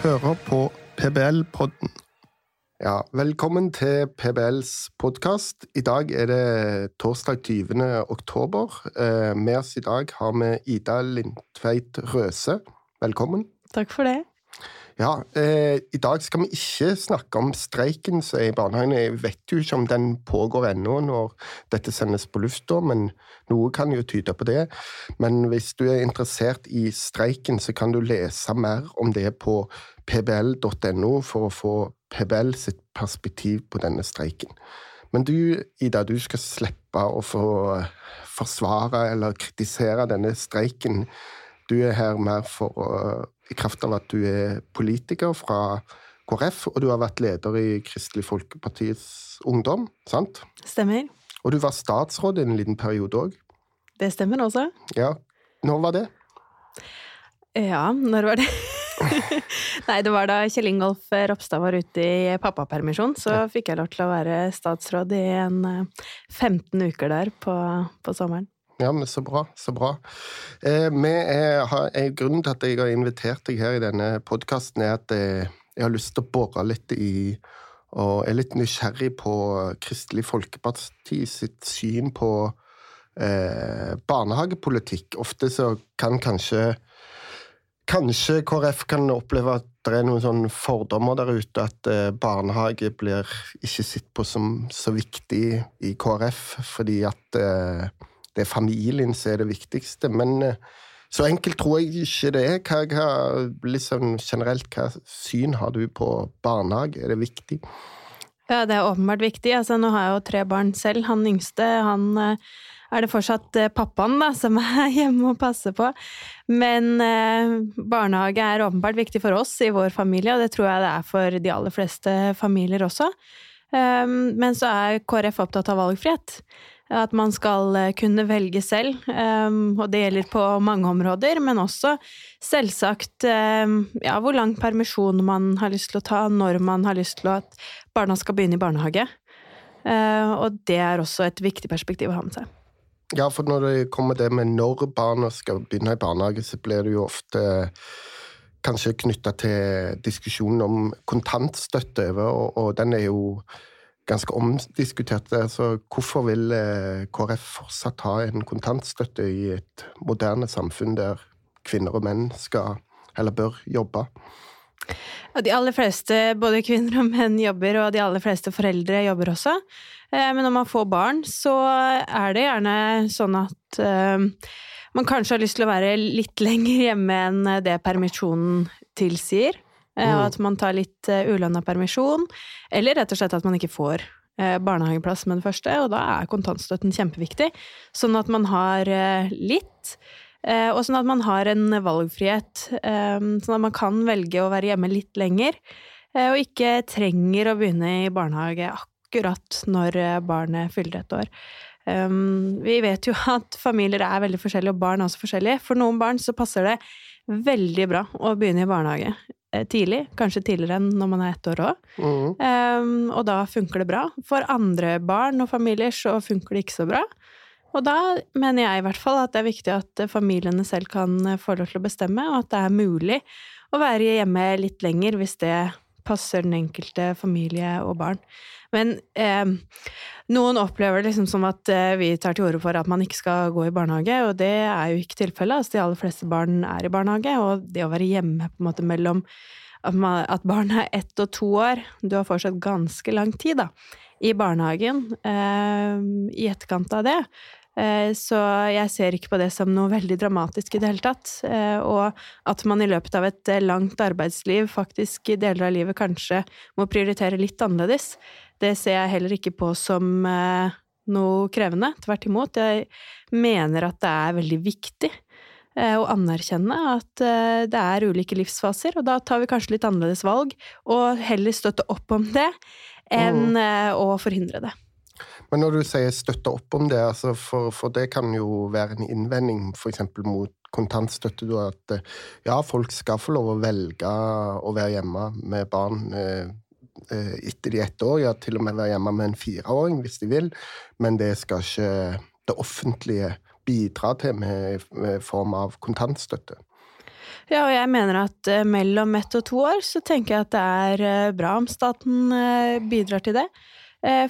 hører på PBL-podden. Ja, velkommen til PBLs podkast. I dag er det torsdag 20. oktober. Eh, med oss i dag har vi Ida Lindtveit Røse. Velkommen. Takk for det. Ja, eh, I dag skal vi ikke snakke om streiken som er i barnehagene. Jeg vet jo ikke om den pågår ennå når dette sendes på lufta, men noe kan jo tyde på det. Men hvis du er interessert i streiken, så kan du lese mer om det på pbl.no for å få PBL sitt perspektiv på denne streiken. Men du, Ida, du skal slippe å få forsvare eller kritisere denne streiken. Du er her mer for å i kraft av at du er politiker fra KrF, og du har vært leder i Kristelig Folkepartiets Ungdom, sant? Stemmer. Og du var statsråd i en liten periode òg? Det stemmer også. Ja. Når var det? Ja, når var det? Nei, det var da Kjell Ingolf Ropstad var ute i pappapermisjon, så ja. fikk jeg lov til å være statsråd i en 15 eh, uker der på, på sommeren. Ja, men Så bra. Så bra. Eh, er, har, grunnen til at jeg har invitert deg her i denne podkasten, er at eh, jeg har lyst til å bore litt i Og er litt nysgjerrig på Kristelig Folkeparti sitt syn på eh, barnehagepolitikk. Ofte så kan kanskje Kanskje KrF kan oppleve at det er noen sånne fordommer der ute, at eh, barnehage blir ikke sett på som så viktig i KrF, fordi at eh, det er familien som er det viktigste. Men eh, så enkelt tror jeg ikke det er. Hva, hva, liksom generelt, hva syn har du på barnehage? Er det viktig? Ja, det er åpenbart viktig. Altså, nå har jeg jo tre barn selv. Han yngste, han eh, er det fortsatt eh, pappaen da, som er hjemme og passer på. Men eh, barnehage er åpenbart viktig for oss i vår familie, og det tror jeg det er for de aller fleste familier også. Um, men så er KrF opptatt av valgfrihet. At man skal eh, kunne velge selv, ehm, og det gjelder på mange områder, men også selvsagt ehm, ja, hvor lang permisjon man har lyst til å ta, når man har lyst til at barna skal begynne i barnehage. Eh, og det er også et viktig perspektiv å ha med seg. Ja, for når det kommer det med når barna skal begynne i barnehage, så blir det jo ofte kanskje knytta til diskusjonen om kontantstøtte, og, og den er jo ganske omdiskutert. Altså, hvorfor vil eh, KrF fortsatt ha en kontantstøtte i et moderne samfunn der kvinner og menn skal, eller bør, jobbe? De aller fleste, både kvinner og menn, jobber, og de aller fleste foreldre jobber også. Eh, men når man får barn, så er det gjerne sånn at uh, man kanskje har lyst til å være litt lenger hjemme enn det permisjonen tilsier. Eh, og mm. at man tar litt uh, ulønna permisjon. Eller rett og slett at man ikke får uh, barnehageplass med det første, og da er kontantstøtten kjempeviktig. Sånn at man har litt, og sånn at man har en valgfrihet. Sånn at man kan velge å være hjemme litt lenger, og ikke trenger å begynne i barnehage akkurat når barnet fyller et år. Vi vet jo at familier er veldig forskjellige, og barn er også forskjellige. For noen barn så passer det veldig bra å begynne i barnehage. Eh, tidlig, kanskje tidligere enn når man er ett år òg. Mm. Um, og da funker det bra. For andre barn og familier så funker det ikke så bra. Og da mener jeg i hvert fall at det er viktig at familiene selv kan få lov til å bestemme, og at det er mulig å være hjemme litt lenger hvis det passer den enkelte familie og barn. Men eh, noen opplever det liksom som at eh, vi tar til orde for at man ikke skal gå i barnehage, og det er jo ikke tilfellet. Altså, de aller fleste barn er i barnehage, og det å være hjemme på en måte mellom at, man, at barnet er ett og to år Du har fortsatt ganske lang tid da, i barnehagen eh, i etterkant av det. Eh, så jeg ser ikke på det som noe veldig dramatisk i det hele tatt. Eh, og at man i løpet av et langt arbeidsliv faktisk i deler av livet kanskje må prioritere litt annerledes, det ser jeg heller ikke på som eh, noe krevende. Tvert imot. Jeg mener at det er veldig viktig eh, å anerkjenne at eh, det er ulike livsfaser, og da tar vi kanskje litt annerledes valg, og heller støtte opp om det enn mm. å forhindre det. Men når du sier støtte opp om det, altså for, for, det kan jo være en innvending f.eks. mot kontantstøtte, at ja, folk skal få lov å velge å være hjemme med barn Eh, etter de ett år, ja, til og med være hjemme med en fireåring hvis de vil, men det skal ikke det offentlige bidra til med, med form av kontantstøtte. Ja, og jeg mener at mellom ett og to år så tenker jeg at det er bra om staten bidrar til det.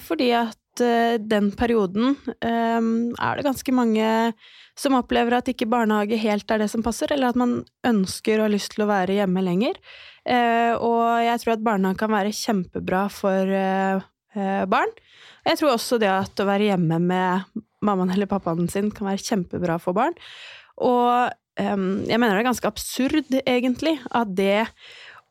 fordi at den perioden er det ganske mange som opplever at ikke barnehage helt er det som passer, eller at man ønsker og har lyst til å være hjemme lenger. og jeg tror at barnehage kan være kjempebra for barn. Jeg tror også det at å være hjemme med mammaen eller pappaen sin kan være kjempebra for barn. Og jeg mener det er ganske absurd, egentlig, at det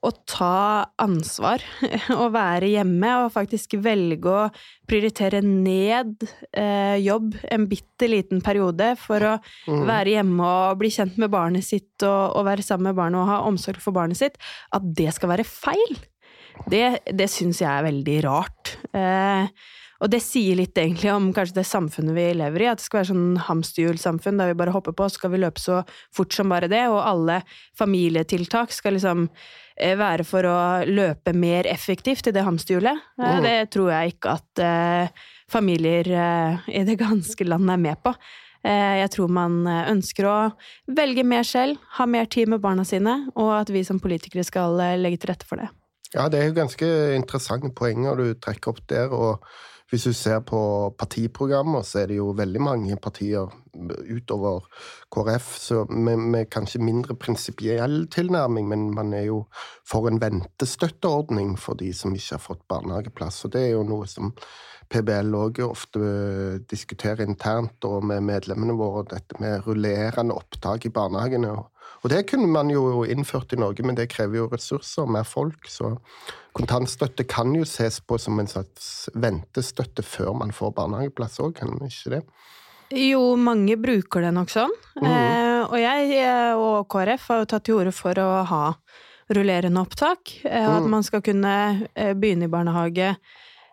å ta ansvar og være hjemme og faktisk velge å prioritere ned eh, jobb en bitte liten periode for å mm. være hjemme og bli kjent med barnet sitt og, og, være sammen med barnet og ha omsorg for barnet sitt, at det skal være feil. Det, det syns jeg er veldig rart. Eh, og det sier litt egentlig om kanskje det samfunnet vi lever i, at det skal være sånn hamsterhjulsamfunn der vi bare hopper på, så skal vi løpe så fort som bare det, og alle familietiltak skal liksom være for å løpe mer effektivt i det hamsterhjulet. Mm. Det tror jeg ikke at uh, familier i det ganske landet er med på. Jeg tror man ønsker å velge mer selv, ha mer tid med barna sine, og at vi som politikere skal legge til rette for det. Ja, det er jo ganske interessante poenger du trekker opp der. og hvis du ser på partiprogrammer, så er det jo veldig mange partier utover KrF så med, med kanskje mindre prinsipiell tilnærming, men man er jo for en ventestøtteordning for de som ikke har fått barnehageplass. Og det er jo noe som PBL òg ofte diskuterer internt og med medlemmene våre, dette med rullerende opptak i barnehagene. Og det kunne man jo innført i Norge, men det krever jo ressurser, mer folk. Så kontantstøtte kan jo ses på som en slags ventestøtte før man får barnehageplass òg, kan man ikke det? Jo, mange bruker det nok sånn. Mm. Eh, og jeg eh, og KrF har jo tatt til orde for å ha rullerende opptak. Eh, mm. At man skal kunne eh, begynne i barnehage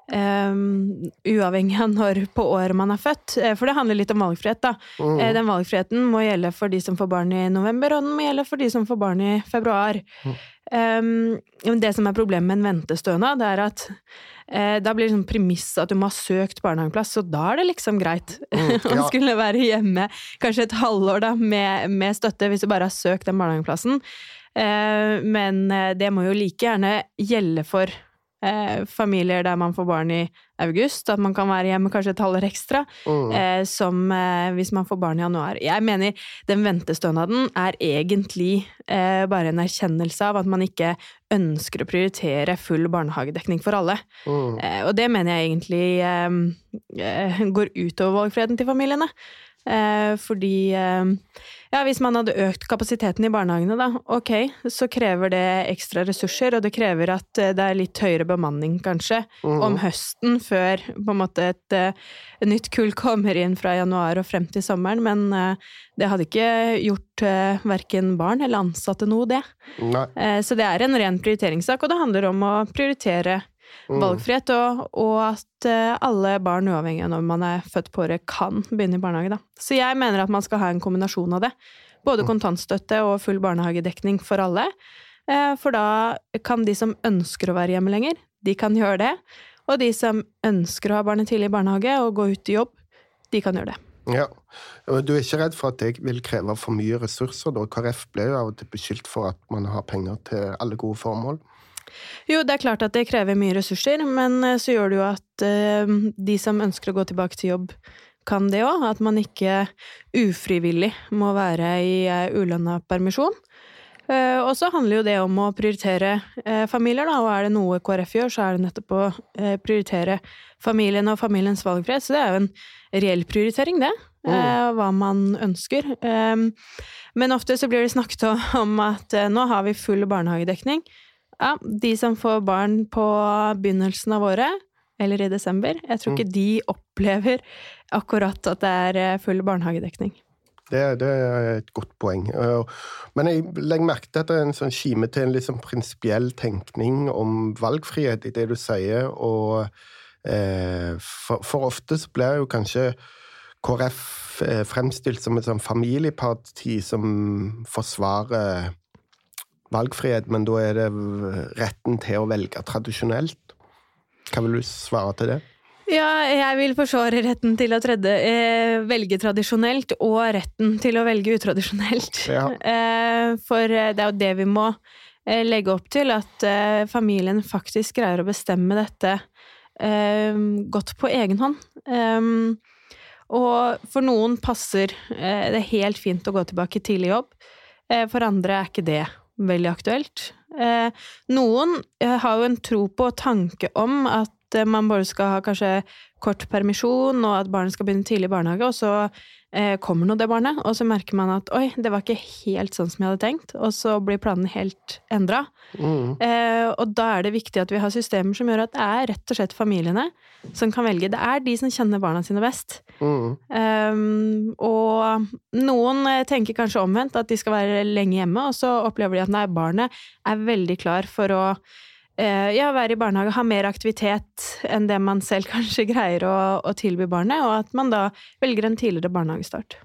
Um, uavhengig av når på året man er født. Eh, for det handler litt om valgfrihet, da. Mm. Uh, den valgfriheten må gjelde for de som får barn i november, og den må gjelde for de som får barn i februar. Mm. Um, det som er problemet med en ventestønad, det er at uh, da blir det sånn premiss at du må ha søkt barnehageplass, og da er det liksom greit mm, ja. å skulle være hjemme kanskje et halvår da, med, med, støtte, hvis du bare har søkt den barnehageplassen. Men det må jo like gjerne gjelde for eh, familier der man får barn i august, at man kan være hjemme kanskje et halvår ekstra, mm. eh, som eh, hvis man får barn i januar. Jeg mener den ventestønaden er egentlig eh, bare en erkjennelse av at man ikke ønsker å prioritere full barnehagedekning for alle. Mm. Eh, og det mener jeg egentlig eh, går utover valgfriheten til familiene. fordi ja, hvis man hadde økt kapasiteten i barnehagene, da, ok, så krever det ekstra ressurser, og det krever at eh, det er litt høyere bemanning, kanskje, mm. om høsten, før på en måte et, et, eh, nytt kull kommer inn fra januar og frem til sommeren, men uh, det hadde ikke gjort uh, verken barn eller ansatte noe, det. Uh, så det er en ren prioriteringssak, og det handler om å prioritere. Valgfrihet, og, og, at eh, alle barn, uavhengig av når man er født på året, kan begynne i barnehage. Da. Så jeg mener at man skal ha en kombinasjon av det. Både mm. kontantstøtte og full barnehagedekning for alle. Eh, for da kan de som ønsker å være hjemme lenger, de kan gjøre det. Og de som ønsker å ha barnet tidlig i barnehage og gå ut i jobb, de kan gjøre det. Ja, Du er ikke redd for at det vil kreve for mye ressurser? da? KrF ble jo av og til beskyldt for at man har penger til alle gode formål. Jo, det er klart at det krever mye ressurser, men eh, så gjør det jo at uh, de som ønsker å gå tilbake til jobb, kan det òg. At man ikke ufrivillig må være i eh, ulønna permisjon. Og så handler jo det om å prioritere familier, da, og er det noe KrF gjør, så er det nettopp å prioritere familien og familiens valgfrihet. Så det er jo en reell prioritering, det. Mm. hva man ønsker. men ofte så blir det snakket om at nå har vi full barnehagedekning. Ja, de som får barn på begynnelsen av året, eller i desember, jeg tror ikke mm. de opplever akkurat at det er eh, full barnehagedekning. Det, det, er et godt poeng. Men jeg legger merke til at det er en sånn kime til en sånn prinsipiell tenkning om valgfrihet i det du sier, og eh, for, for, ofte så blir jo kanskje KrF eh, fremstilt som et sånn familieparti som forsvarer valgfrihet, men da er det retten til å velge tradisjonelt. Hva vil du svare til det? Ja, jeg vil forsvare retten til å tredje, eh, velge tradisjonelt og retten til å velge utradisjonelt. Ja. Eh, for det er jo det vi må eh, legge opp til, at eh, familien faktisk greier å bestemme dette eh, godt på egen hånd. Og for noen passer eh, det helt fint å gå tilbake tidlig i jobb. Eh, for andre er ikke det veldig aktuelt. Eh, noen eh, har jo en tro på og tanke om at eh, man bare skal ha kanskje kort permisjon, og at barnet skal begynne tidlig i barnehage, og så kommer nå det barnet, og så merker man at oi, det var ikke helt sånn som jeg hadde tenkt, og så blir planen helt endra. Mm. Eh, og da er det viktig at vi har systemer som gjør at det er rett og slett familiene som kan velge. Det er de som kjenner barna sine best. Mm. Eh, og noen eh, tenker kanskje omvendt, at de skal være lenge hjemme, og så opplever de at nei, barnet er veldig klar for å eh, ja, være i barnehage, ha mer aktivitet enn det man selv kanskje greier å, å tilby barnet, og at man da velger en tidligere barnehagestart.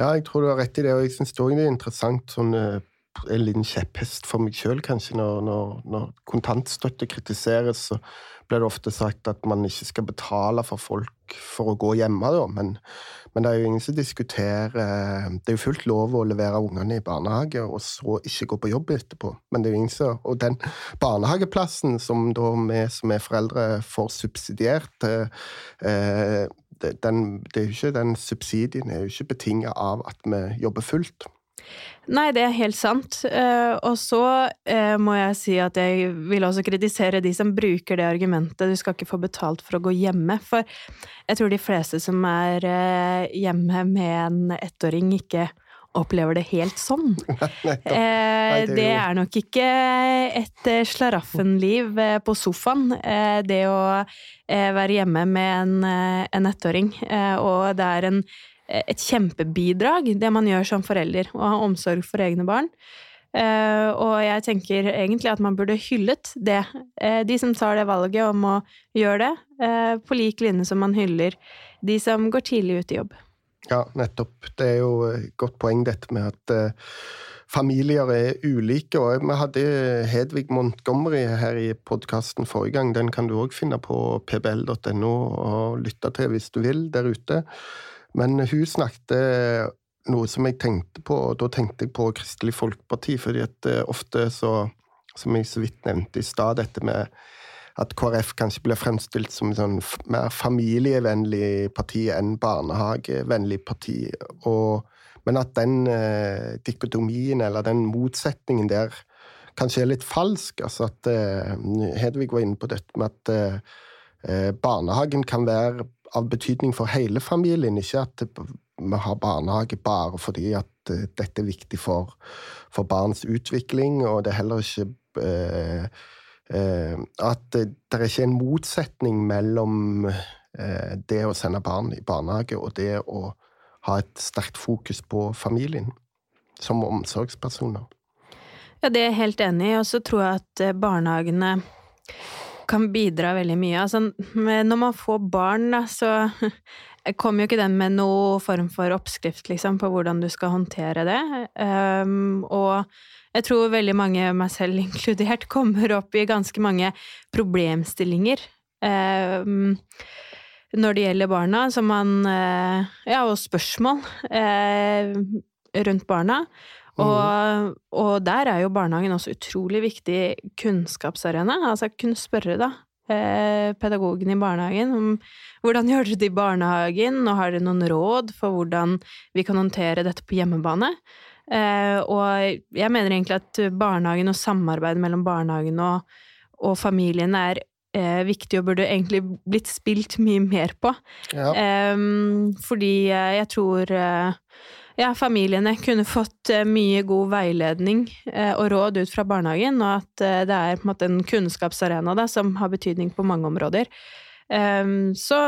Ja, jeg tror du har rett i det, og jeg syns det er interessant sånn eh, en liten kjepphest for meg sjøl, kanskje, når, når, når kontantstøtte kritiseres, så blir det ofte sagt at man ikke skal betale for folk for å gå hjemme, da. Men, men det er jo ingen som diskuterer Det er jo fullt lov å levere ungene i barnehage, og så ikke gå på jobb etterpå. Men det er jo ingen som Og den barnehageplassen som da vi som er foreldre får subsidiert, eh, den, det er jo ikke den subsidien er jo ikke betinget av at vi jobber fullt. Nei, det er helt sant. Eh, og så eh, må jeg si at jeg vil også kritisere de som bruker det argumentet du skal ikke få betalt for å gå hjemme. For jeg tror de fleste som er eh, hjemme med en ettåring, ikke opplever det helt sånn. Det er nok ikke et slaraffenliv på sofaen, det å være hjemme med en, ettåring. Og det er en, et kjempebidrag, det man gjør som forelder, å ha omsorg for egne barn. Uh, Og jeg tenker egentlig at man burde hyllet det. Uh, De som tar det valget om å gjøre det, uh, på lik linje som man hyller de som går tidlig ut i jobb. Ja, nettopp. Det er jo et godt poeng dette med at eh, familier er ulike. og Vi hadde Hedvig Montgomery her i podkasten forrige gang. Den kan du òg finne på pbl.no og lytte til hvis du vil der ute. Men hun snakket noe som jeg tenkte på, og da tenkte jeg på Kristelig Folkeparti, fordi at eh, ofte så, som jeg så vidt nevnte i stad, dette med at KrF kanskje blir fremstilt som et sånn mer familievennlig parti enn barnehagevennlig parti. Og, men at den eh, dikotomien, eller den motsetningen der, kanskje er litt falsk. Altså at eh, Hedvig var inne på dette med at eh, eh, barnehagen kan være av betydning for hele familien, ikke at vi har barnehage bare fordi at eh, dette er viktig for, for barns utvikling, og det er heller ikke eh, eh, at det, er ikke en motsetning mellom eh, det å sende barn i barnehage og det å ha et sterkt fokus på familien som omsorgspersoner. Ja, det er jeg helt enig i, og så tror jeg at eh, barnehagene kan bidra veldig mye. Altså, når man får barn, da, så kommer jo ikke den med noe form for oppskrift, liksom, på hvordan du skal håndtere det. Um, og jeg tror veldig mange, meg selv inkludert, kommer opp i ganske mange problemstillinger. Um, når det gjelder barna, man eh, Ja, og spørsmål eh, rundt barna. Og, og der er jo barnehagen også utrolig viktig kunnskapsarena. Altså kunne spørre, da, eh, pedagogen i barnehagen om hvordan gjør dere det i barnehagen, og har dere noen råd for hvordan vi kan håndtere dette på hjemmebane? Eh, og jeg mener egentlig at barnehagen og samarbeid mellom barnehagen og, og familien er eh, viktig og burde egentlig blitt spilt mye mer på. Ja. Fordi jeg tror ja, familiene kunne fått eh, mye god veiledning eh, og råd ut fra barnehagen, og at eh, det er på en måte en kunnskapsarena da, som har betydning på mange områder. Ehm, så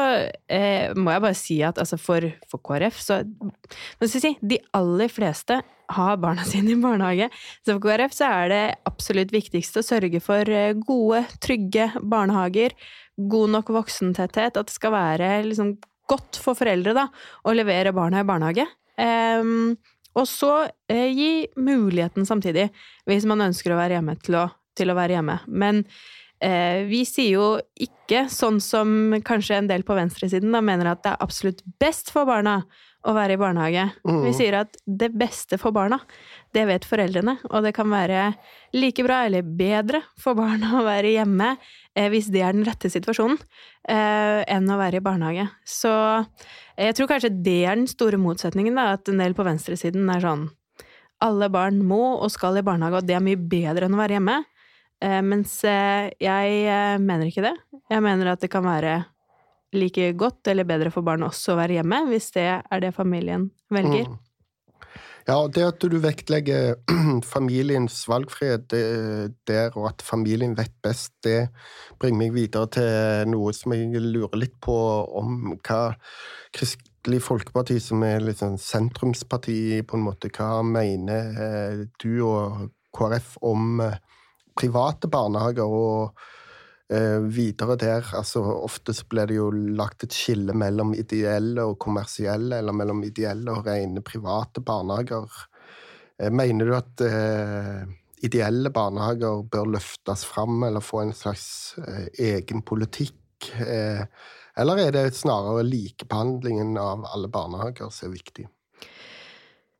må jeg bare si at altså for, for KrF så Hva skal jeg si? De aller fleste har barna sine i barnehage. Så for KrF så er det absolutt viktigste å sørge for gode, trygge barnehager, god nok voksentetthet, at det skal være liksom godt for foreldre da, å levere barna i barnehage. Ehm, og så uh, gi muligheten samtidig, hvis man ønsker å være hjemme, til å, til å være hjemme. Men vi sier jo ikke, sånn som kanskje en del på venstresiden da, mener at det er absolutt best for barna å være i barnehage. Mm. Vi sier at det beste for barna, det vet foreldrene, og det kan være like bra eller bedre for barna å være hjemme eh, hvis det er den rette situasjonen, eh, enn å være i barnehage. Så jeg tror kanskje det er den store motsetningen, da, at en del på venstresiden er sånn alle barn må og skal i barnehage, og det er mye bedre enn å være hjemme. Eh, mens eh, jeg eh, mener ikke det. Jeg mener at det kan være like godt eller bedre for barnet også å være hjemme, hvis det er det familien velger. Mm. Ja, det at du vektlegger familiens valgfrihet der, og at familien vet best, det bringer meg videre til noe som jeg lurer litt på om hva Kristelig Folkeparti, som er litt sånn sentrumsparti, på en måte, hva mener eh, du og KrF om eh, private barnehager? og videre der, altså ofte så blir det jo lagt et skille mellom ideelle og kommersielle, eller mellom ideelle og rene private barnehager. Eh, mener du at eh, ideelle barnehager bør løftes fram, eller få en slags eh, egen politikk? Eh, eller er det snarere likebehandlingen av alle barnehager som er viktig?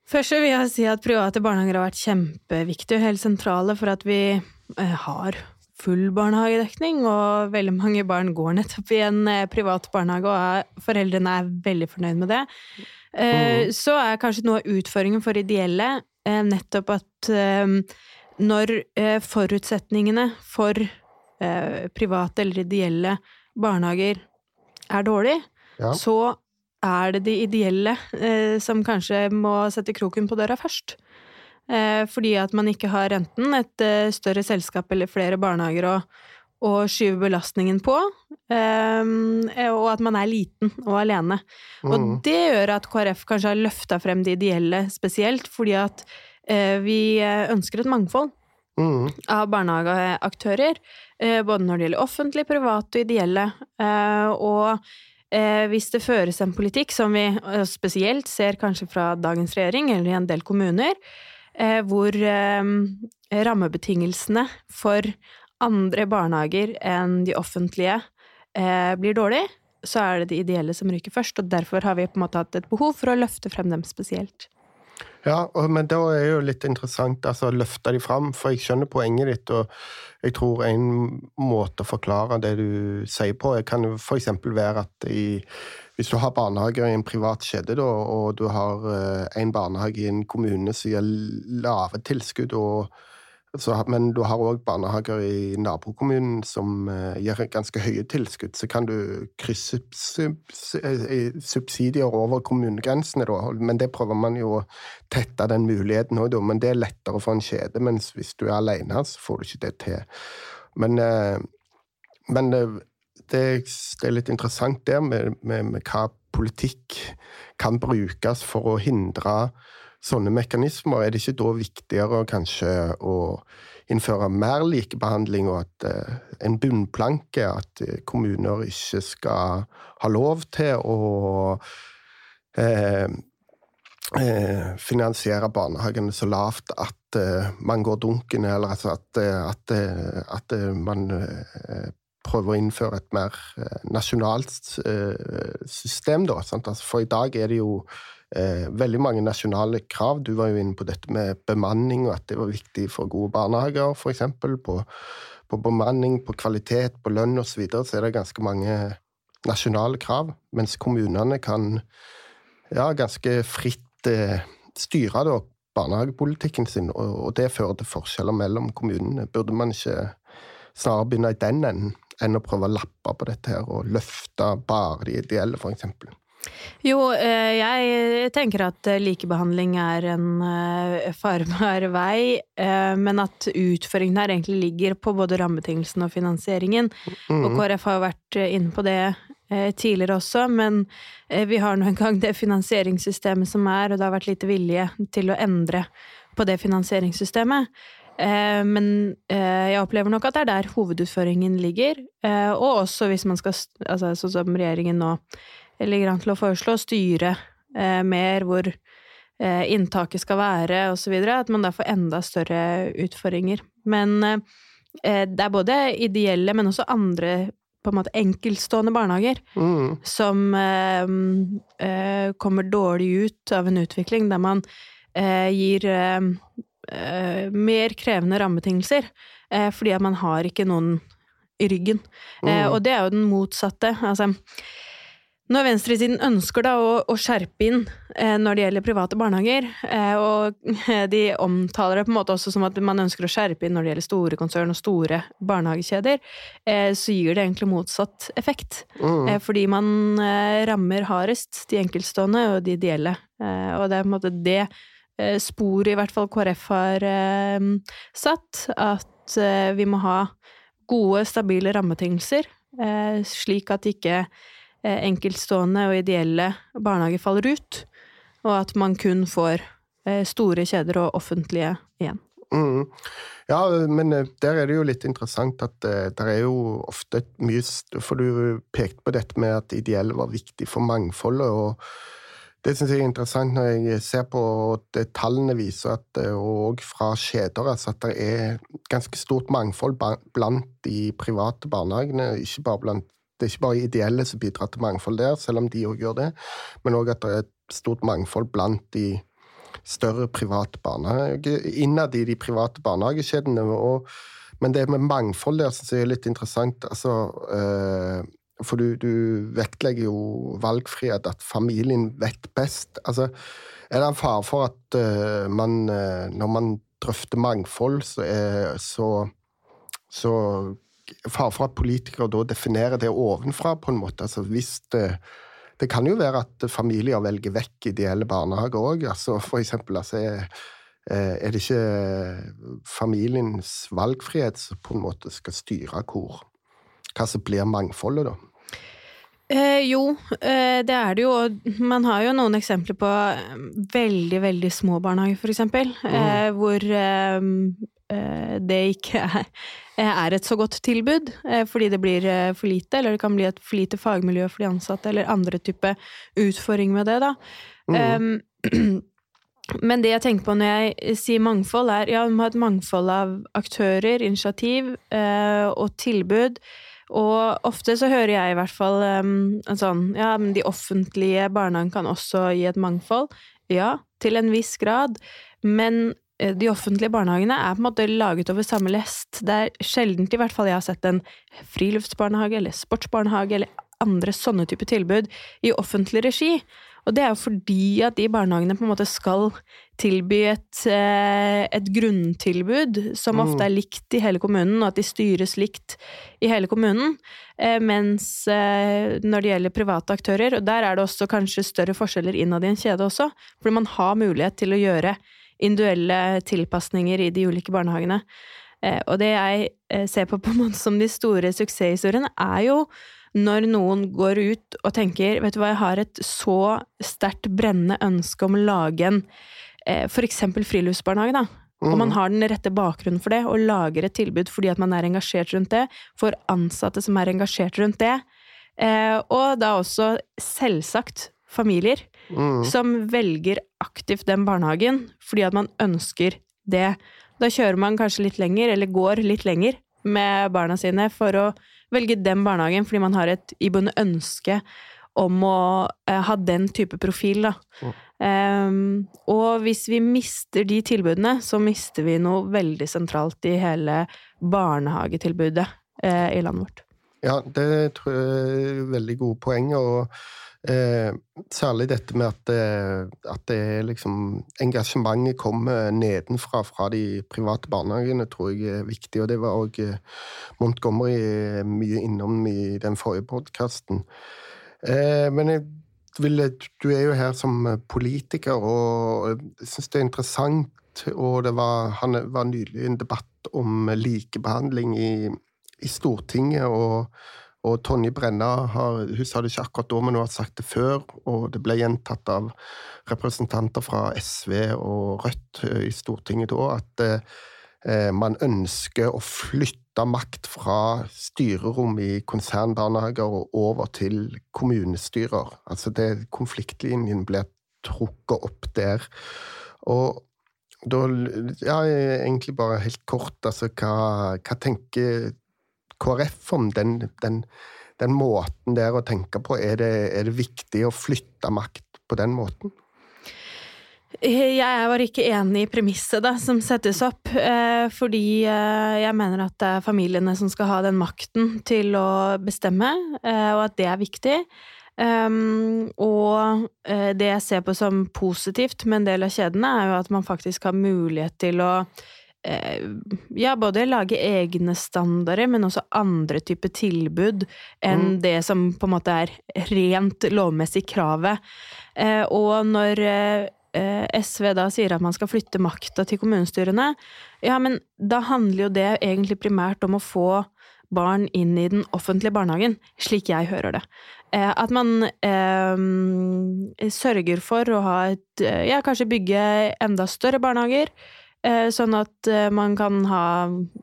Først vil jeg si at private barnehager har vært kjempeviktige og helt sentrale for at vi eh, har full barnehagedekning, og veldig mange barn går nettopp i en eh, privat barnehage, og foreldrene er veldig fornøyd med det. Mm. Så er kanskje noe av utfordringen for ideelle eh, nettopp at når forutsetningene for private eller ideelle barnehager er dårlig, ja. så er det de ideelle som kanskje må sette kroken på døra først. Eh, fordi at man ikke har enten et eh, større selskap eller flere barnehager å, å skyve belastningen på, eh, og at man er liten og alene. Mm. Og det gjør at KrF kanskje har løfta frem de ideelle spesielt, fordi at vi ønsker et mangfold. Mm. av barnehageaktører, både når det gjelder offentlige, private og ideelle. Og hvis det føres en politikk som vi spesielt ser kanskje fra dagens regjering, eller i en del kommuner, hvor eh, rammebetingelsene for andre barnehager enn de offentlige eh, blir dårlig, så er det de ideelle som ryker først. Og derfor har vi på en måte hatt et behov for å løfte frem dem spesielt. Ja, men da er jo litt interessant altså, å løfte de fram, for jeg skjønner poenget ditt. Og jeg tror en måte å forklare det du sier på, kan jo f.eks. være at i hvis du har barnehager i en privat kjede, da, og du har eh, en barnehage i en kommune som gir lave tilskudd, og, så, men du har òg barnehager i nabokommunen som uh, gir ganske høye tilskudd, så kan du krysse eh, subsidier over kommunegrensene, da. Men det prøver man jo å tette den muligheten òg, da. Men det er lettere for en kjede, mens hvis du er alene, så får du ikke det til. Men, uh, men uh, det, det, er litt interessant der med, med, med, hva politikk kan brukes for å hindre sånne mekanismer. Er det ikke da viktigere kanskje å innføre mer likebehandling, og at eh, en bunnplanke at eh, kommuner ikke skal ha lov til å eh, eh, finansiere barnehagene så lavt at man går dunken, eller altså at, at, at man prøve å innføre et mer nasjonalt system, da. Altså, for i dag er det jo eh, veldig mange nasjonale krav. Du var jo inne på dette med bemanning, og at det var viktig for gode barnehager, f.eks. På, på bemanning, på kvalitet, på lønn osv. Så, videre, så er det ganske mange nasjonale krav, mens kommunene kan ja, ganske fritt eh, styre da, barnehagepolitikken sin, og, og det fører til forskjeller mellom kommunene. Burde man ikke snarere begynne i den enden? enn å prøve å lappe på dette her og løfte bare de ideelle, f.eks. Jo, eh, jeg tenker at eh, likebehandling er en eh, farbar vei, men at utføringen her egentlig ligger på både rammebetingelsene og finansieringen. Mm. Og KrF har vært inne på det tidligere også, men vi har nå engang det finansieringssystemet som er, og det har vært lite vilje til å endre på det finansieringssystemet. Men jeg opplever nok at det er der hovedutføringen ligger. Og også hvis man skal, altså sånn som regjeringen nå ligger an til å foreslå, styre mer hvor inntaket skal være, osv. At man da får enda større utfordringer. Men eh, det er både ideelle, men også andre på en måte enkeltstående barnehager Mm. som eh, eh, kommer dårlig ut av en utvikling der man eh, gir eh, eh, mer krevende rammebetingelser, eh, fordi at man har ikke noen i ryggen. Eh, Mm. og det er jo den motsatte. Altså, når venstresiden ønsker da å, å skjerpe inn eh, når det gjelder private barnehager, eh, og de omtaler det på en måte også som at man ønsker å skjerpe inn når det gjelder store konsern og store barnehagekjeder, eh, så gir det egentlig motsatt effekt. Mm. Eh, fordi man eh, rammer hardest de enkeltstående og de ideelle. Eh, og det er på en måte det eh, sporet i hvert fall KrF har satt, at vi må ha gode, stabile rammebetingelser, eh, slik at ikke enkeltstående og ideelle barnehager faller ut, og at man kun får eh, store kjeder og offentlige igjen. Mm. Ja, men eh, der er det jo litt interessant at eh, det er jo ofte mye For du pekte på dette med at ideelle var viktig for mangfoldet, og det syns jeg er interessant når jeg ser på at tallene viser at eh, og fra kjeder altså at det er ganske stort mangfold blant de private barnehagene. Ikke bare blant, det er ikke bare ideelle som bidrar til mangfold der, selv om de òg gjør det, men òg at det er et stort mangfold blant de større private barnehager innad i de private barnehagekjedene. Og, men det med mangfold der syns jeg er litt interessant. Altså, Øh, for du, du vektlegger jo valgfrihet, at familien vet best. Altså, er det en fare for at uh, man, uh, når man drøfter mangfold, så er så, så Fare for at politikere da definerer det ovenfra, på en måte. Altså, hvis det det kan jo være at familier velger vekk ideelle barnehager òg. Altså, for eksempel, altså, er, er det ikke familiens valgfrihet som på en måte skal styre hvor, hva som blir mangfoldet, da? Eh, jo, eh, det er det jo. Man har jo noen eksempler på eh, veldig, veldig små barnehager, for eksempel. Eh, hvor eh, eh, det ikke er, er et så godt tilbud, eh, fordi det blir eh, for lite, eller det kan bli et for lite fagmiljø for de ansatte, eller andre type utfordring med det, da. Mm. Um, men det jeg tenker på når jeg sier mangfold, er ja, vi må ha et mangfold av aktører, initiativ eh, og tilbud. Og ofte så hører jeg i hvert fall um, sånn Ja, men de offentlige barnehagene kan også gi et mangfold. Ja, til en viss grad. Men eh, de offentlige barnehagene er på en måte laget over samme lest. Det er sjeldent i hvert fall jeg har sett en friluftsbarnehage eller sportsbarnehage eller andre sånne type tilbud i offentlig regi. Og det er jo fordi at de barnehagene på en måte skal tilby et, eh, et grunntilbud som ofte er likt i hele kommunen, og at de styres likt i hele kommunen. Eh, Mens eh, når det gjelder private aktører, og der er det også kanskje større forskjeller innad i en kjede også, fordi man har mulighet til å gjøre individuelle tilpasninger i de ulike barnehagene. Eh, Og det jeg eh, ser på på en måte som de store suksesshistoriene, er jo når noen går ut og tenker vet du hva, jeg har et så sterkt brennende ønske om å lage en f.eks. for eksempel friluftsbarnehage, da. Og man har den rette bakgrunnen for det, og lager et tilbud fordi at man er engasjert rundt det, for ansatte som er engasjert rundt det, eh, og da også selvsagt familier Mm. som velger aktivt den barnehagen fordi at man ønsker det. Da kjører man kanskje litt lenger, eller går litt lenger med barna sine for å velge den barnehagen fordi man har et iboende ønske om å eh, ha den type profil, da. Ehm, og hvis vi mister de tilbudene, så mister vi noe veldig sentralt i hele barnehagetilbudet eh, i landet vårt. Ja, det tror jeg er veldig gode poeng, og eh, særlig dette med at, eh, at det liksom Engasjementet kommer nedenfra fra de private barnehagene, tror jeg er viktig, og det var òg eh, Montgomery mye innom i den forrige podkasten. Eh, men jeg vil, du er jo her som politiker, og jeg syns det er interessant, og det var, han var nylig en debatt om likebehandling i i Stortinget, og, og Tonje Brenna har, hun sa det ikke akkurat da, men hun har sagt det før, og det ble gjentatt av representanter fra SV og Rødt eh, i Stortinget da, at eh, man ønsker å flytte makt fra styrerom i konsernbarnehager og over til kommunestyrer. Altså det, konfliktlinjen blir trukket opp der. Og Da, ja, egentlig bare helt kort, altså hva, hva tenker KrF om den, den, den, måten der å tenke på? Er det, er det viktig å flytte makt på den måten? Jeg var ikke enig i premisset da, som settes opp, eh, fordi eh, jeg mener at det er familiene som skal ha den makten til å bestemme, eh, og at det er viktig. Um, og det jeg ser på som positivt med en del av kjedene, er jo at man faktisk har mulighet til å ja, både lage egne standarder, men også andre typer tilbud enn mm. det som på en måte er rent lovmessig kravet. Og når Eh, SV da sier at man skal flytte makta til kommunestyrene, ja, men da handler jo det egentlig primært om å få barn inn i den offentlige barnehagen, slik jeg hører det. Eh, at man eh, sørger for å ha et eh, Ja, kanskje bygge enda større barnehager. Eh, sånn at eh, man kan ha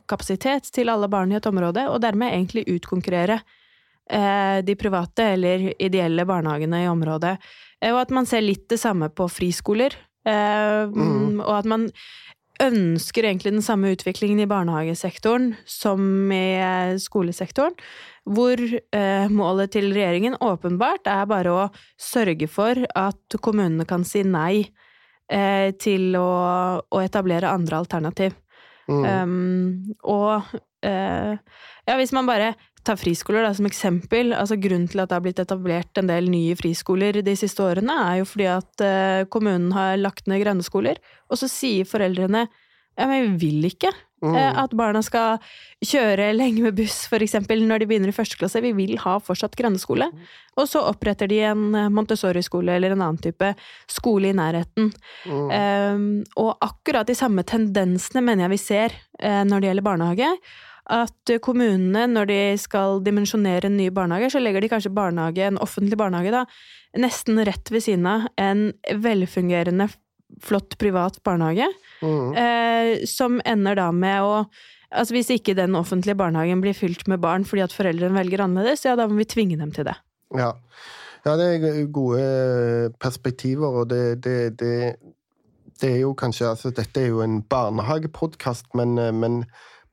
kapasitet til alle barn i et område, og dermed egentlig utkonkurrere de private eller ideelle barnehagene i området. Eh, og at man ser litt det samme på friskoler. Eh, mm. Og at man ønsker egentlig den samme utviklingen i barnehagesektoren som i skolesektoren. Hvor eh, målet til regjeringen åpenbart er bare å sørge for at kommunene kan si nei eh, til å, å, etablere andre alternativ. Mm. Um, og eh, ja, hvis man bare tar friskoler da, som eksempel. altså Grunnen til at det har blitt etablert en del nye friskoler de siste årene, er jo fordi at uh, kommunen har lagt ned grendeskoler, og så sier foreldrene ja, men vi vil ikke mm. uh, at barna skal kjøre lenge med buss, eksempel, når de begynner i første klasse. Vi vil ha fortsatt grendeskole. Og så oppretter de en Montessori-skole eller en annen type skole i nærheten. Mm. Um, og akkurat de samme tendensene mener jeg vi ser uh, når det gjelder barnehage at kommunene, når de skal dimensjonere en ny barnehage, så legger de kanskje barnehage, en offentlig barnehage, da, nesten rett ved siden av en velfungerende, flott privat barnehage, mm. eh, som ender da med å Altså hvis ikke den offentlige barnehagen blir fylt med barn fordi at foreldrene velger annerledes, ja da må vi tvinge dem til det. Ja, ja det er gode perspektiver, og det, det, det, det er jo kanskje Altså dette er jo en barnehagepodkast, men, men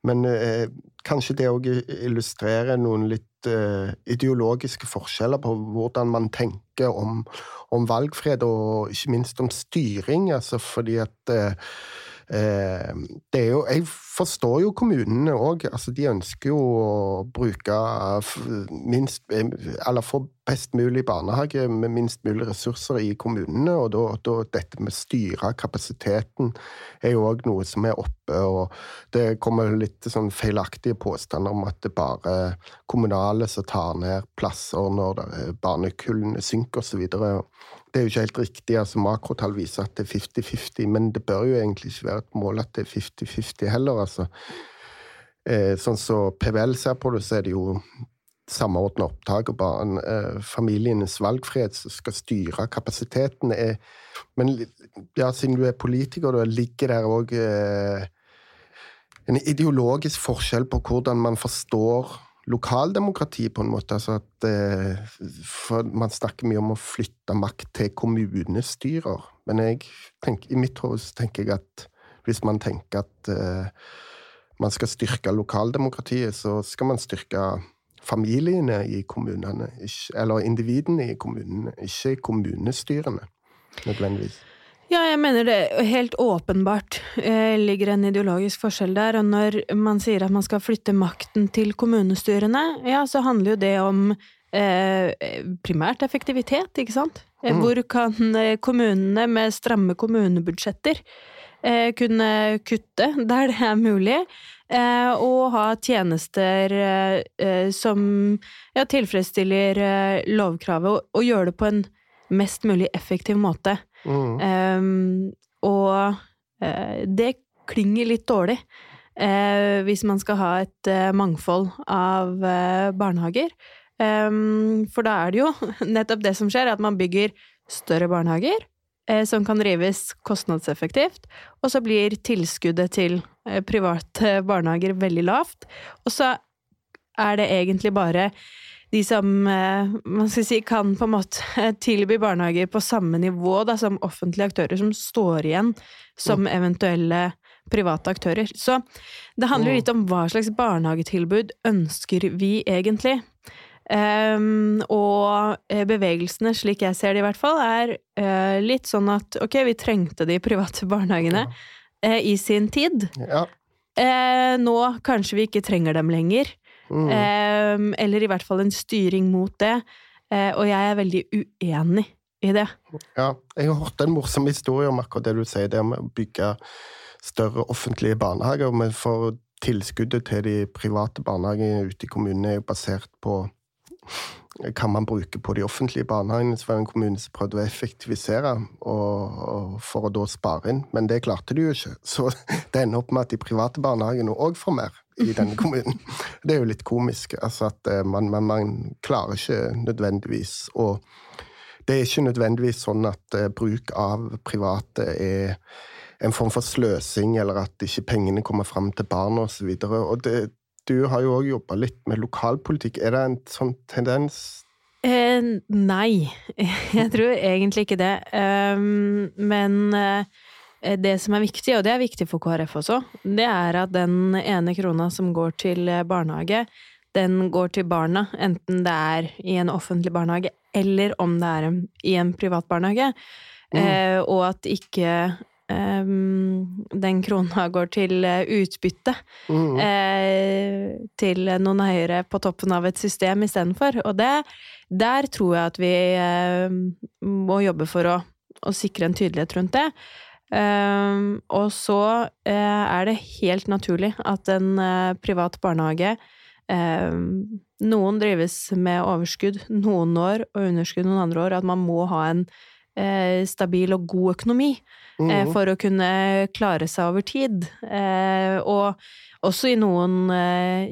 men eh, kanskje det òg illustrerer noen litt eh, ideologiske forskjeller på hvordan man tenker om, om, valgfred, og ikke minst om styring. Altså fordi at eh, Eh, det er jo Jeg forstår jo kommunene òg. Altså, de ønsker jo å bruke minst Eller få best mulig barnehage med minst mulig ressurser i kommunene. Og da, da dette med styre kapasiteten er jo òg noe som er oppe. Og det kommer litt sånn feilaktige påstander om at det bare er kommunale som tar ned plasser når barnekullene synker osv. Det er jo ikke helt riktig. altså Makrotall viser at det er 50-50, men det bør jo egentlig ikke være et mål at det er 50-50 heller. altså. Eh, sånn som så PVL ser på det, så er det jo samordna opptak og barn, eh, familienes valgfrihet som skal styre kapasiteten. Er, men ja, siden du er politiker, da ligger der òg eh, en ideologisk forskjell på hvordan man forstår lokaldemokrati, på en måte. Altså at, eh, for man snakker mye om å flytte makt til kommunestyrer. Men jeg tenker, i mitt hode tenker jeg at hvis man tenker at uh, man skal styrke lokaldemokratiet, så skal man styrke familiene i kommunene, eller individene i kommunene, ikke kommunestyrene nødvendigvis. Ja, jeg mener det helt åpenbart eh, ligger en ideologisk forskjell der. Og når man sier at man skal flytte makten til kommunestyrene, ja, så handler jo det om eh, primært effektivitet, ikke sant? Eh, mm. Hvor kan eh, kommunene med stramme kommunebudsjetter eh, kunne kutte der det er mulig? Eh, og ha tjenester som ja, tilfredsstiller lovkravet, og, og gjøre det på en mest mulig effektiv måte. Mm. Um, og uh, det klinger litt dårlig uh, hvis man skal ha et uh, mangfold av barnehager. Um, for da er det jo nettopp det som skjer, at man bygger større barnehager som kan drives kostnadseffektivt, og så blir tilskuddet til private barnehager veldig lavt. Og så er det egentlig bare de som man skal si, kan på en måte tilby barnehager på samme nivå da, som offentlige aktører, som står igjen som eventuelle private aktører. Så det handler litt om hva slags barnehagetilbud ønsker vi egentlig. Um, og bevegelsene, slik jeg ser det i hvert fall, er uh, litt sånn at ok, vi trengte de private barnehagene uh, i sin tid. Ja. Uh, nå kanskje vi ikke trenger dem lenger. Mm. Um, eller i hvert fall en styring mot det. og jeg er veldig uenig i det. Ja, jeg har hørt en morsom historie om akkurat det du sier, det med å bygge større offentlige barnehager. Men for tilskuddet til de private barnehagene ute i kommunene er jo basert på kan man bruke på de offentlige barnehagene. Så var det en kommune som prøvde å effektivisere og, og for å da spare inn, men det klarte de jo ikke. Så det ender opp med at de private barnehagene òg får mer i denne kommunen. Det er jo litt komisk. altså at eh, man, man, man klarer ikke nødvendigvis å Det er ikke nødvendigvis sånn at uh, bruk av private er en form for sløsing, eller at ikke pengene kommer fram til barna osv. Du har jo òg jobba litt med lokalpolitikk. Er det en sånn tendens? Eh, nei, jeg tror egentlig ikke det. Um, men uh, det som er viktig, og det er viktig for KrF også, det er at den ene krona som går til barnehage, den går til barna, enten det er i en offentlig barnehage eller om det er i en privat barnehage. Mm. Eh, og at ikke eh, den krona går til eh, utbytte mm. eh, til noen eiere på toppen av et system istedenfor. Og det, der tror jeg at vi må jobbe for å, å, sikre en tydelighet rundt det. Um, og så er det helt naturlig at en privat barnehage noen drives med overskudd noen år og underskudd noen andre år, at man må ha en uh, stabil og god økonomi mm. for å kunne klare seg over tid. Og også i noen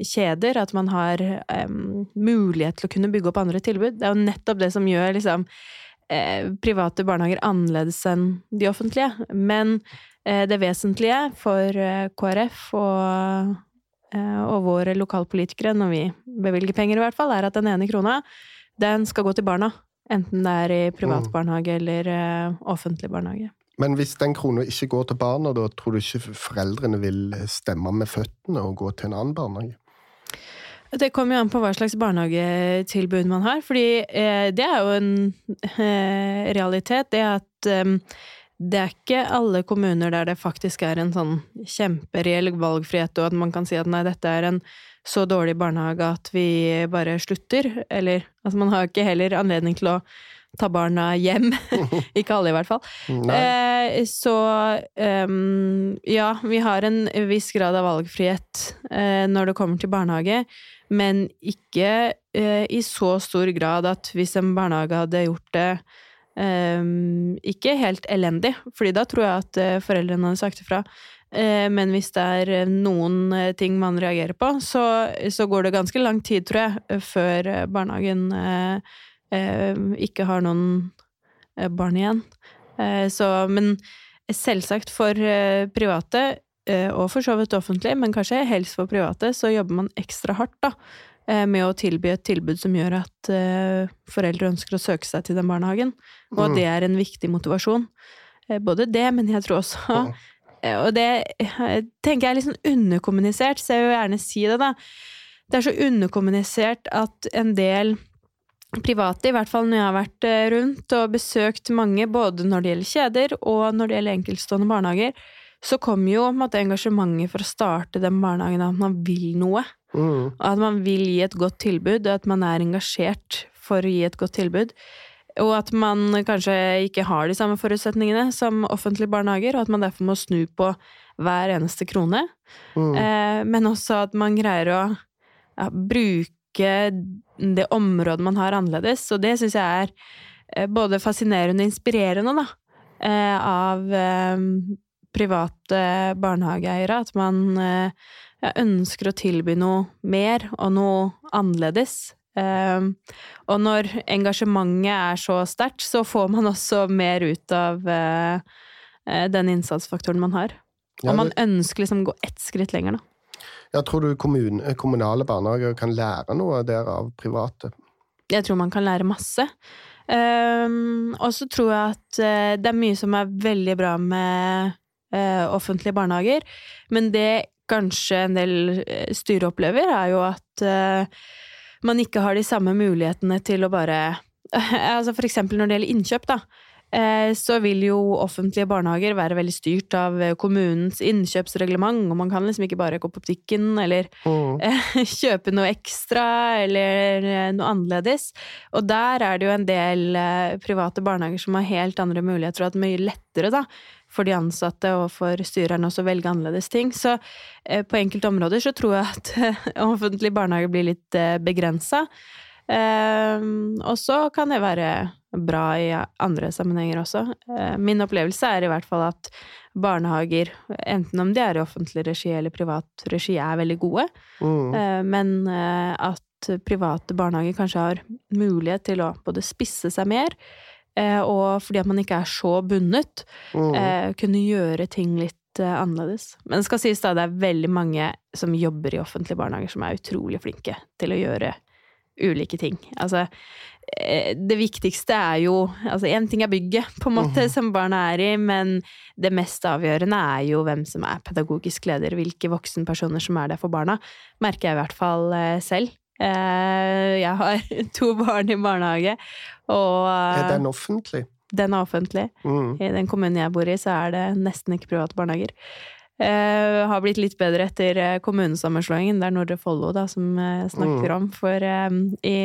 kjeder at man har mulighet til å kunne bygge opp andre tilbud. Det er jo nettopp det som gjør liksom, eh, private barnehager annerledes enn de offentlige. Men eh, det vesentlige for KrF og og våre lokalpolitikere, når vi bevilger penger i hvert fall, er at den ene krona, den skal gå til barna. Enten det er i privat mm. barnehage eller uh, offentlig barnehage. Men hvis den krona ikke går til barna, da tror du ikke foreldrene vil stemme med føttene og gå til en annen barnehage? Det kommer jo an på hva slags barnehagetilbud man har. fordi eh, det er jo en eh, realitet, det at eh, det er ikke alle kommuner der det faktisk er en sånn kjempereell valgfrihet, og at man kan si at nei, dette er en så dårlig barnehage at vi bare slutter. Eller altså, man har ikke heller anledning til å ta barna hjem. ikke alle, i hvert fall. Eh, så um, ja, vi har en viss grad av valgfrihet eh, når det kommer til barnehage, men ikke eh, i så stor grad at hvis en barnehage hadde gjort det eh, ikke helt elendig, fordi da tror jeg at eh, foreldrene hadde sagt ifra. Eh, men hvis det er eh, noen eh, ting man reagerer på, så, så går det ganske lang tid, tror jeg, før barnehagen ikke har noen barn igjen. Så, men selvsagt for private, og for så vidt offentlig, men kanskje helst for private, så jobber man ekstra hardt da, med å tilby et tilbud som gjør at foreldre ønsker å søke seg til den barnehagen, og at mm. det er en viktig motivasjon. Både det, men jeg tror også Eh, og det eh, tenker jeg er litt sånn underkommunisert, så jeg vil gjerne si det, da. Det er så underkommunisert at en del private, i hvert fall når jeg har vært eh, rundt og besøkt mange, både når det gjelder kjeder og når det gjelder enkeltstående barnehager, så kommer jo måte, engasjementet for å starte den barnehagen at man vil noe. Mm. At man vil gi et godt tilbud, og at man er engasjert for å gi et godt tilbud. Og at man kanskje ikke har de samme forutsetningene som offentlige barnehager, og at man derfor må snu på hver eneste krone. Mm. Eh, men også at man greier å ja, bruke det området man har, annerledes. Og det syns jeg er eh, både fascinerende og inspirerende, da, eh, av eh, private barnehageeiere. At man ja, ønsker å tilby noe mer og noe annerledes Ehm, og når engasjementet er så sterkt, så får man også mer ut av eh, eh, den innsatsfaktoren man har. Og man ønsker liksom å gå ett skritt lenger, da. Ja, tror du kommun, kommunale barnehager kan lære noe der av private? jeg tror man kan lære masse. Um, og så tror jeg at det er mye som er veldig bra med uh, offentlige barnehager, men det kanskje en del styre opplever, er jo at uh, man ikke har de samme mulighetene til å bare Altså for eksempel når det gjelder innkjøp, da. Eh, så vil jo offentlige barnehager være veldig styrt av eh, kommunens innkjøpsreglement, og man kan liksom ikke bare gå på butikken eller mm. kjøpe noe ekstra eller eh, noe annerledes. Og der er det jo en del private barnehager som har helt andre muligheter, og at det er mye lettere da, for de ansatte og for styrerne også å velge annerledes ting. Så på enkelte områder så tror jeg at offentlige barnehager blir litt begrensa. og så kan det være bra i andre sammenhenger også. Eh, min opplevelse er i hvert fall at barnehager, enten om de er i offentlig regi eller privat regi, er veldig gode. Mm. Eh, men eh, at private barnehager kanskje har mulighet til å både spisse seg mer, og fordi at man ikke er så bundet, mm. kunne gjøre ting litt annerledes. Men det skal sies da, det er veldig mange som jobber i offentlige barnehager som er utrolig flinke til å gjøre ulike ting. Altså, Eh, det viktigste er jo Altså, én ting er bygget, på en måte, mm. som barna er i, men det mest avgjørende er jo hvem som er pedagogisk leder, hvilke voksenpersoner som er der for barna. Merker jeg i hvert fall eh, selv. Eh, jeg har to barn i barnehage, og Er den offentlig? Den er offentlig. Mm. I den kommunen jeg bor i, så er det nesten ikke private barnehager. Uh, har blitt litt bedre etter kommunesammenslåingen. Det er Nordre Follo da, som jeg snakker mm. om. For um, i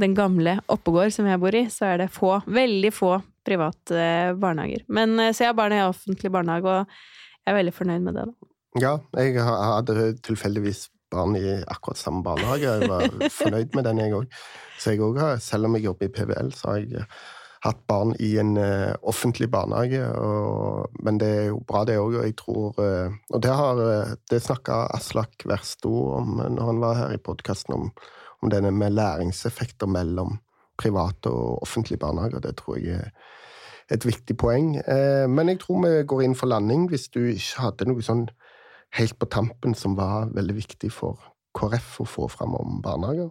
den gamle Oppegård som jeg bor i, så er det få, veldig få private eh, barnehager. Men eh, så jeg har barn i offentlig barnehage, og jeg er veldig fornøyd med det. da. Ja, jeg hadde tilfeldigvis barn i akkurat samme barnehage. Jeg var fornøyd med den, jeg òg. Så jeg òg har, selv om jeg jobber i PVL, så har jeg eh, hatt barn i en uh, offentlig barnehage. Og, men det er jo bra, det òg, og jeg tror uh, Og det har det snakka Aslak Versto om når han var her i podkasten, om om denne med læringseffekter mellom private og offentlige barnehager. Det tror jeg er et viktig poeng. Eh, men jeg tror vi går inn for landing hvis du ikke hadde noe sånn helt på tampen som var veldig viktig for KrF å få fram om barnehager.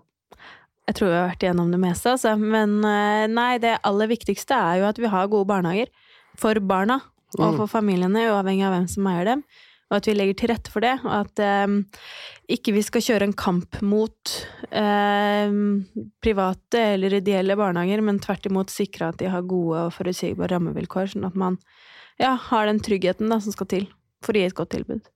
Jeg tror vi har vært igjennom det meste, altså. Men eh, nei, det aller viktigste er jo at vi har gode barnehager. For barna og mm. for familiene, uavhengig av hvem som eier dem og at vi legger til rette for det. Og at um, ikke vi skal kjøre en kamp mot um, private eller ideelle barnehager, men tvert imot sikre at de har gode og forutsigbare rammevilkår, sånn at man ja, har den tryggheten da, som skal til for å gi et godt tilbud.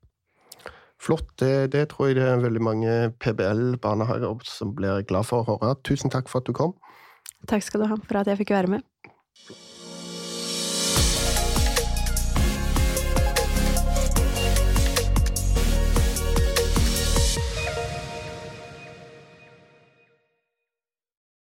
Flott. Det, det tror jeg det er veldig mange PBL-barnehager som blir glad for å høre. Tusen takk for at du kom. Takk skal du ha for at jeg fikk være med.